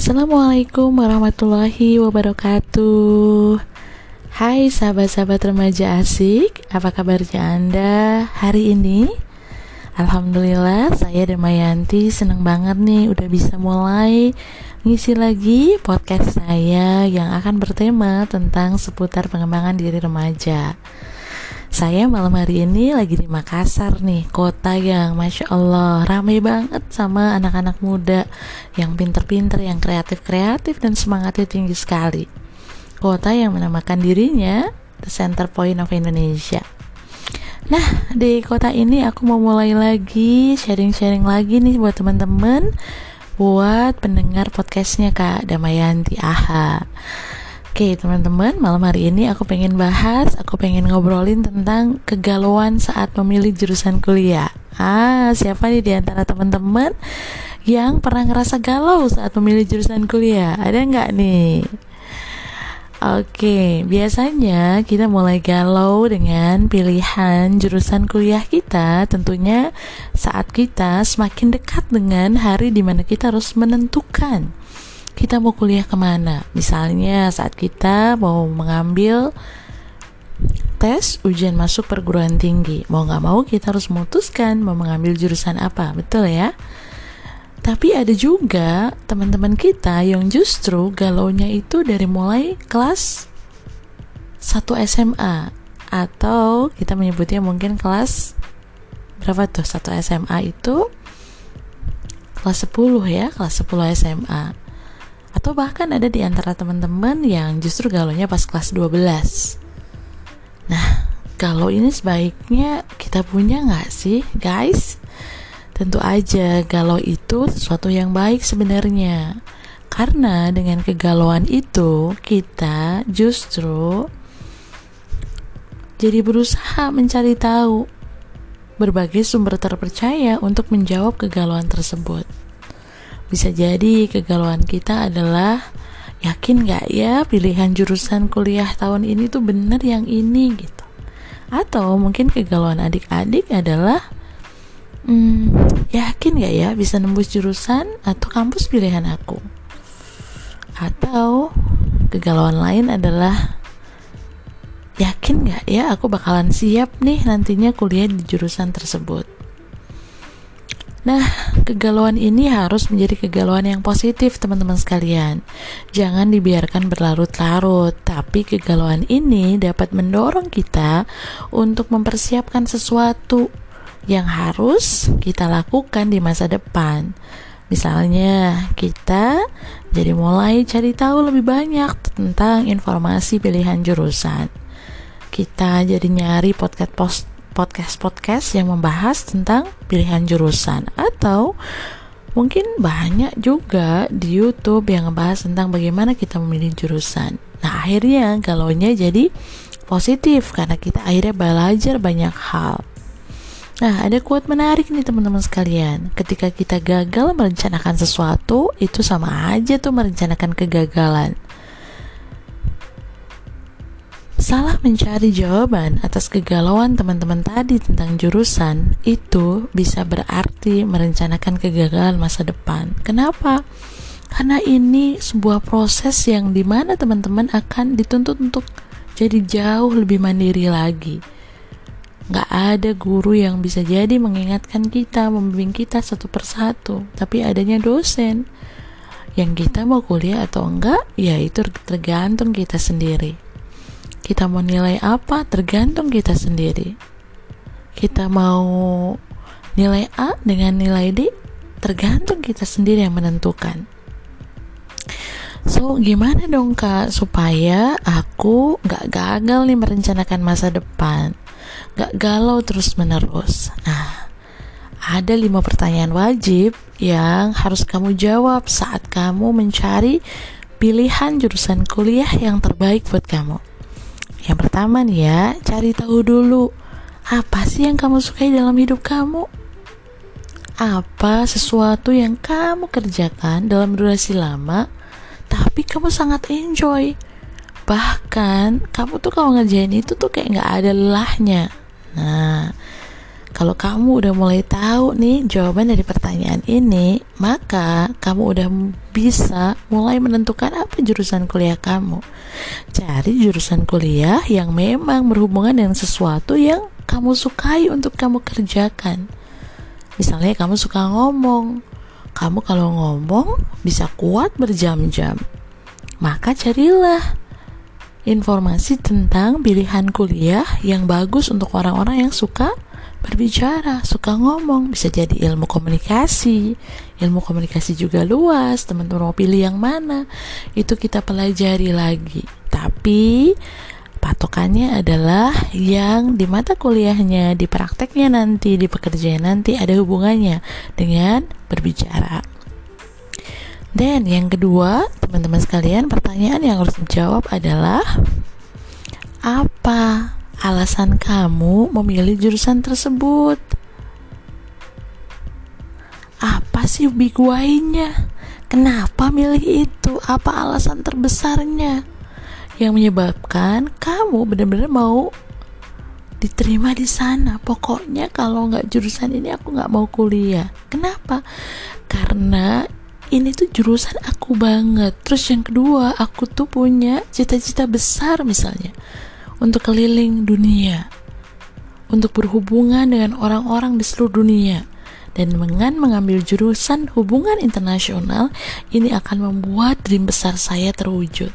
Assalamualaikum warahmatullahi wabarakatuh Hai sahabat-sahabat remaja asik Apa kabarnya Anda hari ini? Alhamdulillah saya Damayanti seneng banget nih udah bisa mulai ngisi lagi podcast saya yang akan bertema tentang seputar pengembangan diri remaja saya malam hari ini lagi di Makassar nih, kota yang Masya Allah ramai banget sama anak-anak muda yang pinter-pinter, yang kreatif-kreatif dan semangatnya tinggi sekali. Kota yang menamakan dirinya The Center Point of Indonesia. Nah, di kota ini aku mau mulai lagi sharing-sharing lagi nih buat teman-teman buat pendengar podcastnya Kak Damayanti Aha. Oke teman-teman, malam hari ini aku pengen bahas, aku pengen ngobrolin tentang kegalauan saat memilih jurusan kuliah. Ah, siapa nih di antara teman-teman yang pernah ngerasa galau saat memilih jurusan kuliah? Ada nggak nih? Oke, biasanya kita mulai galau dengan pilihan jurusan kuliah kita tentunya saat kita semakin dekat dengan hari di mana kita harus menentukan kita mau kuliah ke mana? Misalnya saat kita mau mengambil tes ujian masuk perguruan tinggi. Mau nggak mau kita harus memutuskan mau mengambil jurusan apa. Betul ya? Tapi ada juga teman-teman kita yang justru galaunya itu dari mulai kelas 1 SMA atau kita menyebutnya mungkin kelas berapa tuh? 1 SMA itu kelas 10 ya kelas 10 SMA atau bahkan ada di antara teman-teman yang justru galonya pas kelas 12 nah kalau ini sebaiknya kita punya nggak sih guys? Tentu aja galau itu sesuatu yang baik sebenarnya. Karena dengan kegalauan itu kita justru jadi berusaha mencari tahu berbagai sumber terpercaya untuk menjawab kegalauan tersebut. Bisa jadi kegalauan kita adalah yakin gak ya pilihan jurusan kuliah tahun ini tuh bener yang ini gitu. Atau mungkin kegalauan adik-adik adalah hmm, yakin gak ya bisa nembus jurusan atau kampus pilihan aku. Atau kegalauan lain adalah yakin gak ya aku bakalan siap nih nantinya kuliah di jurusan tersebut. Nah, kegalauan ini harus menjadi kegalauan yang positif, teman-teman sekalian. Jangan dibiarkan berlarut-larut, tapi kegalauan ini dapat mendorong kita untuk mempersiapkan sesuatu yang harus kita lakukan di masa depan. Misalnya, kita jadi mulai cari tahu lebih banyak tentang informasi pilihan jurusan. Kita jadi nyari podcast post podcast-podcast yang membahas tentang pilihan jurusan atau mungkin banyak juga di YouTube yang membahas tentang bagaimana kita memilih jurusan. Nah, akhirnya galaunya jadi positif karena kita akhirnya belajar banyak hal. Nah, ada quote menarik nih teman-teman sekalian. Ketika kita gagal merencanakan sesuatu, itu sama aja tuh merencanakan kegagalan. Salah mencari jawaban atas kegalauan teman-teman tadi tentang jurusan itu bisa berarti merencanakan kegagalan masa depan. Kenapa? Karena ini sebuah proses yang di mana teman-teman akan dituntut untuk jadi jauh lebih mandiri lagi. Gak ada guru yang bisa jadi mengingatkan kita, membimbing kita satu persatu, tapi adanya dosen. Yang kita mau kuliah atau enggak, ya itu tergantung kita sendiri. Kita mau nilai apa tergantung kita sendiri. Kita mau nilai A dengan nilai D tergantung kita sendiri yang menentukan. So, gimana dong kak supaya aku gak gagal nih merencanakan masa depan, gak galau terus menerus. Nah, ada lima pertanyaan wajib yang harus kamu jawab saat kamu mencari pilihan jurusan kuliah yang terbaik buat kamu. Yang pertama nih ya, cari tahu dulu apa sih yang kamu sukai dalam hidup kamu. Apa sesuatu yang kamu kerjakan dalam durasi lama, tapi kamu sangat enjoy. Bahkan kamu tuh kalau ngerjain itu tuh kayak nggak ada lelahnya. Nah, kalau kamu udah mulai tahu nih jawaban dari pertanyaan ini, maka kamu udah bisa mulai menentukan apa jurusan kuliah kamu. Cari jurusan kuliah yang memang berhubungan dengan sesuatu yang kamu sukai untuk kamu kerjakan. Misalnya kamu suka ngomong, kamu kalau ngomong bisa kuat berjam-jam. Maka carilah informasi tentang pilihan kuliah yang bagus untuk orang-orang yang suka berbicara, suka ngomong, bisa jadi ilmu komunikasi. Ilmu komunikasi juga luas, teman-teman mau pilih yang mana, itu kita pelajari lagi. Tapi patokannya adalah yang di mata kuliahnya, di prakteknya nanti, di pekerjaan nanti ada hubungannya dengan berbicara. Dan yang kedua, teman-teman sekalian, pertanyaan yang harus dijawab adalah apa alasan kamu memilih jurusan tersebut? Apa sih big why-nya? Kenapa milih itu? Apa alasan terbesarnya yang menyebabkan kamu benar-benar mau diterima di sana? Pokoknya kalau nggak jurusan ini aku nggak mau kuliah. Kenapa? Karena ini tuh jurusan aku banget. Terus yang kedua, aku tuh punya cita-cita besar misalnya untuk keliling dunia, untuk berhubungan dengan orang-orang di seluruh dunia. Dan dengan mengambil jurusan hubungan internasional, ini akan membuat dream besar saya terwujud.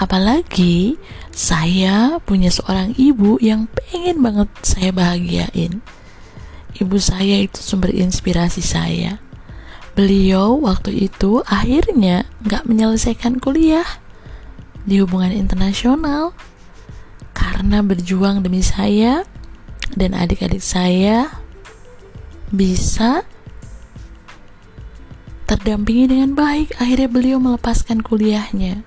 Apalagi saya punya seorang ibu yang pengen banget saya bahagiain. Ibu saya itu sumber inspirasi saya. Beliau waktu itu akhirnya nggak menyelesaikan kuliah di hubungan internasional karena berjuang demi saya dan adik-adik saya bisa terdampingi dengan baik. Akhirnya beliau melepaskan kuliahnya.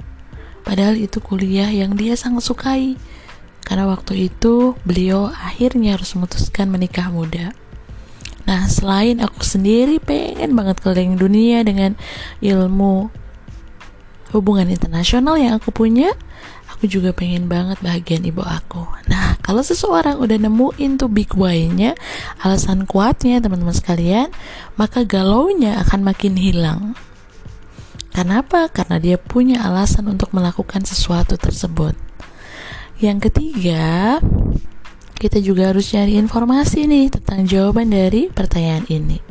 Padahal itu kuliah yang dia sangat sukai. Karena waktu itu beliau akhirnya harus memutuskan menikah muda. Nah, selain aku sendiri pengen banget keliling dunia dengan ilmu hubungan internasional yang aku punya, aku juga pengen banget bahagian ibu aku. Nah, kalau seseorang udah nemuin tuh big why-nya, alasan kuatnya teman-teman sekalian, maka galaunya akan makin hilang. Kenapa? Karena dia punya alasan untuk melakukan sesuatu tersebut. Yang ketiga, kita juga harus cari informasi nih tentang jawaban dari pertanyaan ini.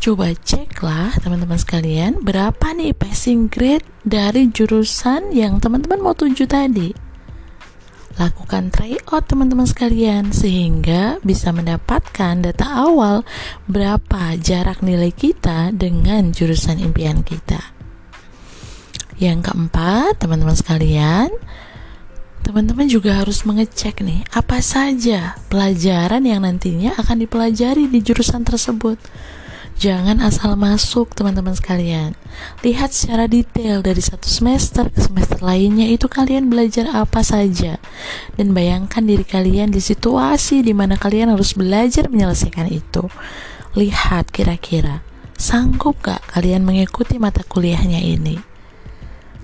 Coba ceklah teman-teman sekalian berapa nih passing grade dari jurusan yang teman-teman mau tuju tadi. Lakukan tryout teman-teman sekalian sehingga bisa mendapatkan data awal berapa jarak nilai kita dengan jurusan impian kita. Yang keempat, teman-teman sekalian, teman-teman juga harus mengecek nih apa saja pelajaran yang nantinya akan dipelajari di jurusan tersebut Jangan asal masuk teman-teman sekalian Lihat secara detail dari satu semester ke semester lainnya itu kalian belajar apa saja Dan bayangkan diri kalian di situasi di mana kalian harus belajar menyelesaikan itu Lihat kira-kira Sanggup gak kalian mengikuti mata kuliahnya ini?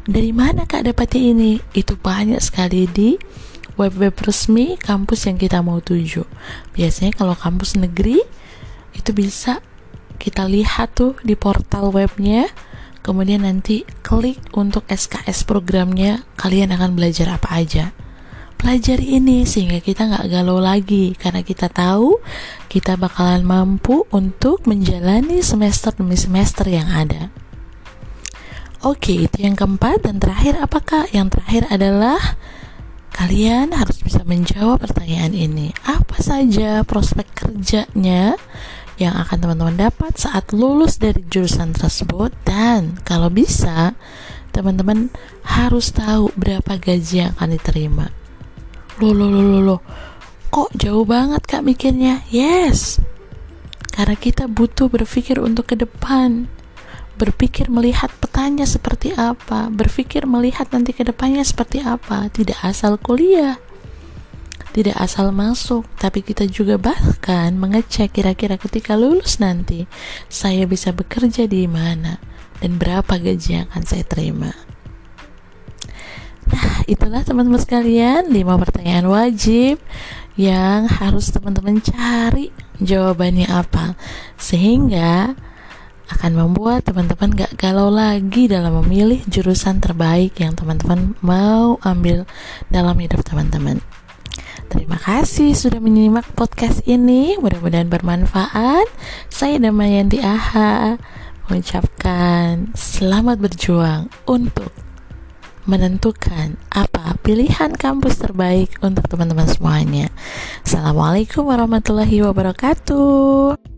Dari mana kak dapatnya ini? Itu banyak sekali di web-web resmi kampus yang kita mau tuju Biasanya kalau kampus negeri itu bisa kita lihat tuh di portal webnya. Kemudian nanti klik untuk SKS programnya. Kalian akan belajar apa aja. Pelajari ini sehingga kita nggak galau lagi. Karena kita tahu kita bakalan mampu untuk menjalani semester demi semester yang ada. Oke itu yang keempat. Dan terakhir apakah? Yang terakhir adalah kalian harus bisa menjawab pertanyaan ini. Apa saja prospek kerjanya yang akan teman-teman dapat saat lulus dari jurusan tersebut dan kalau bisa teman-teman harus tahu berapa gaji yang akan diterima. Loh, loh, loh, loh, loh. Kok jauh banget kak mikirnya? Yes. Karena kita butuh berpikir untuk ke depan. Berpikir melihat petanya seperti apa. Berpikir melihat nanti ke depannya seperti apa. Tidak asal kuliah tidak asal masuk, tapi kita juga bahkan mengecek kira-kira ketika lulus nanti saya bisa bekerja di mana dan berapa gaji yang akan saya terima. Nah, itulah teman-teman sekalian, 5 pertanyaan wajib yang harus teman-teman cari jawabannya apa sehingga akan membuat teman-teman gak galau lagi dalam memilih jurusan terbaik yang teman-teman mau ambil dalam hidup teman-teman. Terima kasih sudah menyimak podcast ini. Mudah-mudahan bermanfaat. Saya Damayanti Aha mengucapkan selamat berjuang untuk menentukan apa pilihan kampus terbaik untuk teman-teman semuanya. Assalamualaikum warahmatullahi wabarakatuh.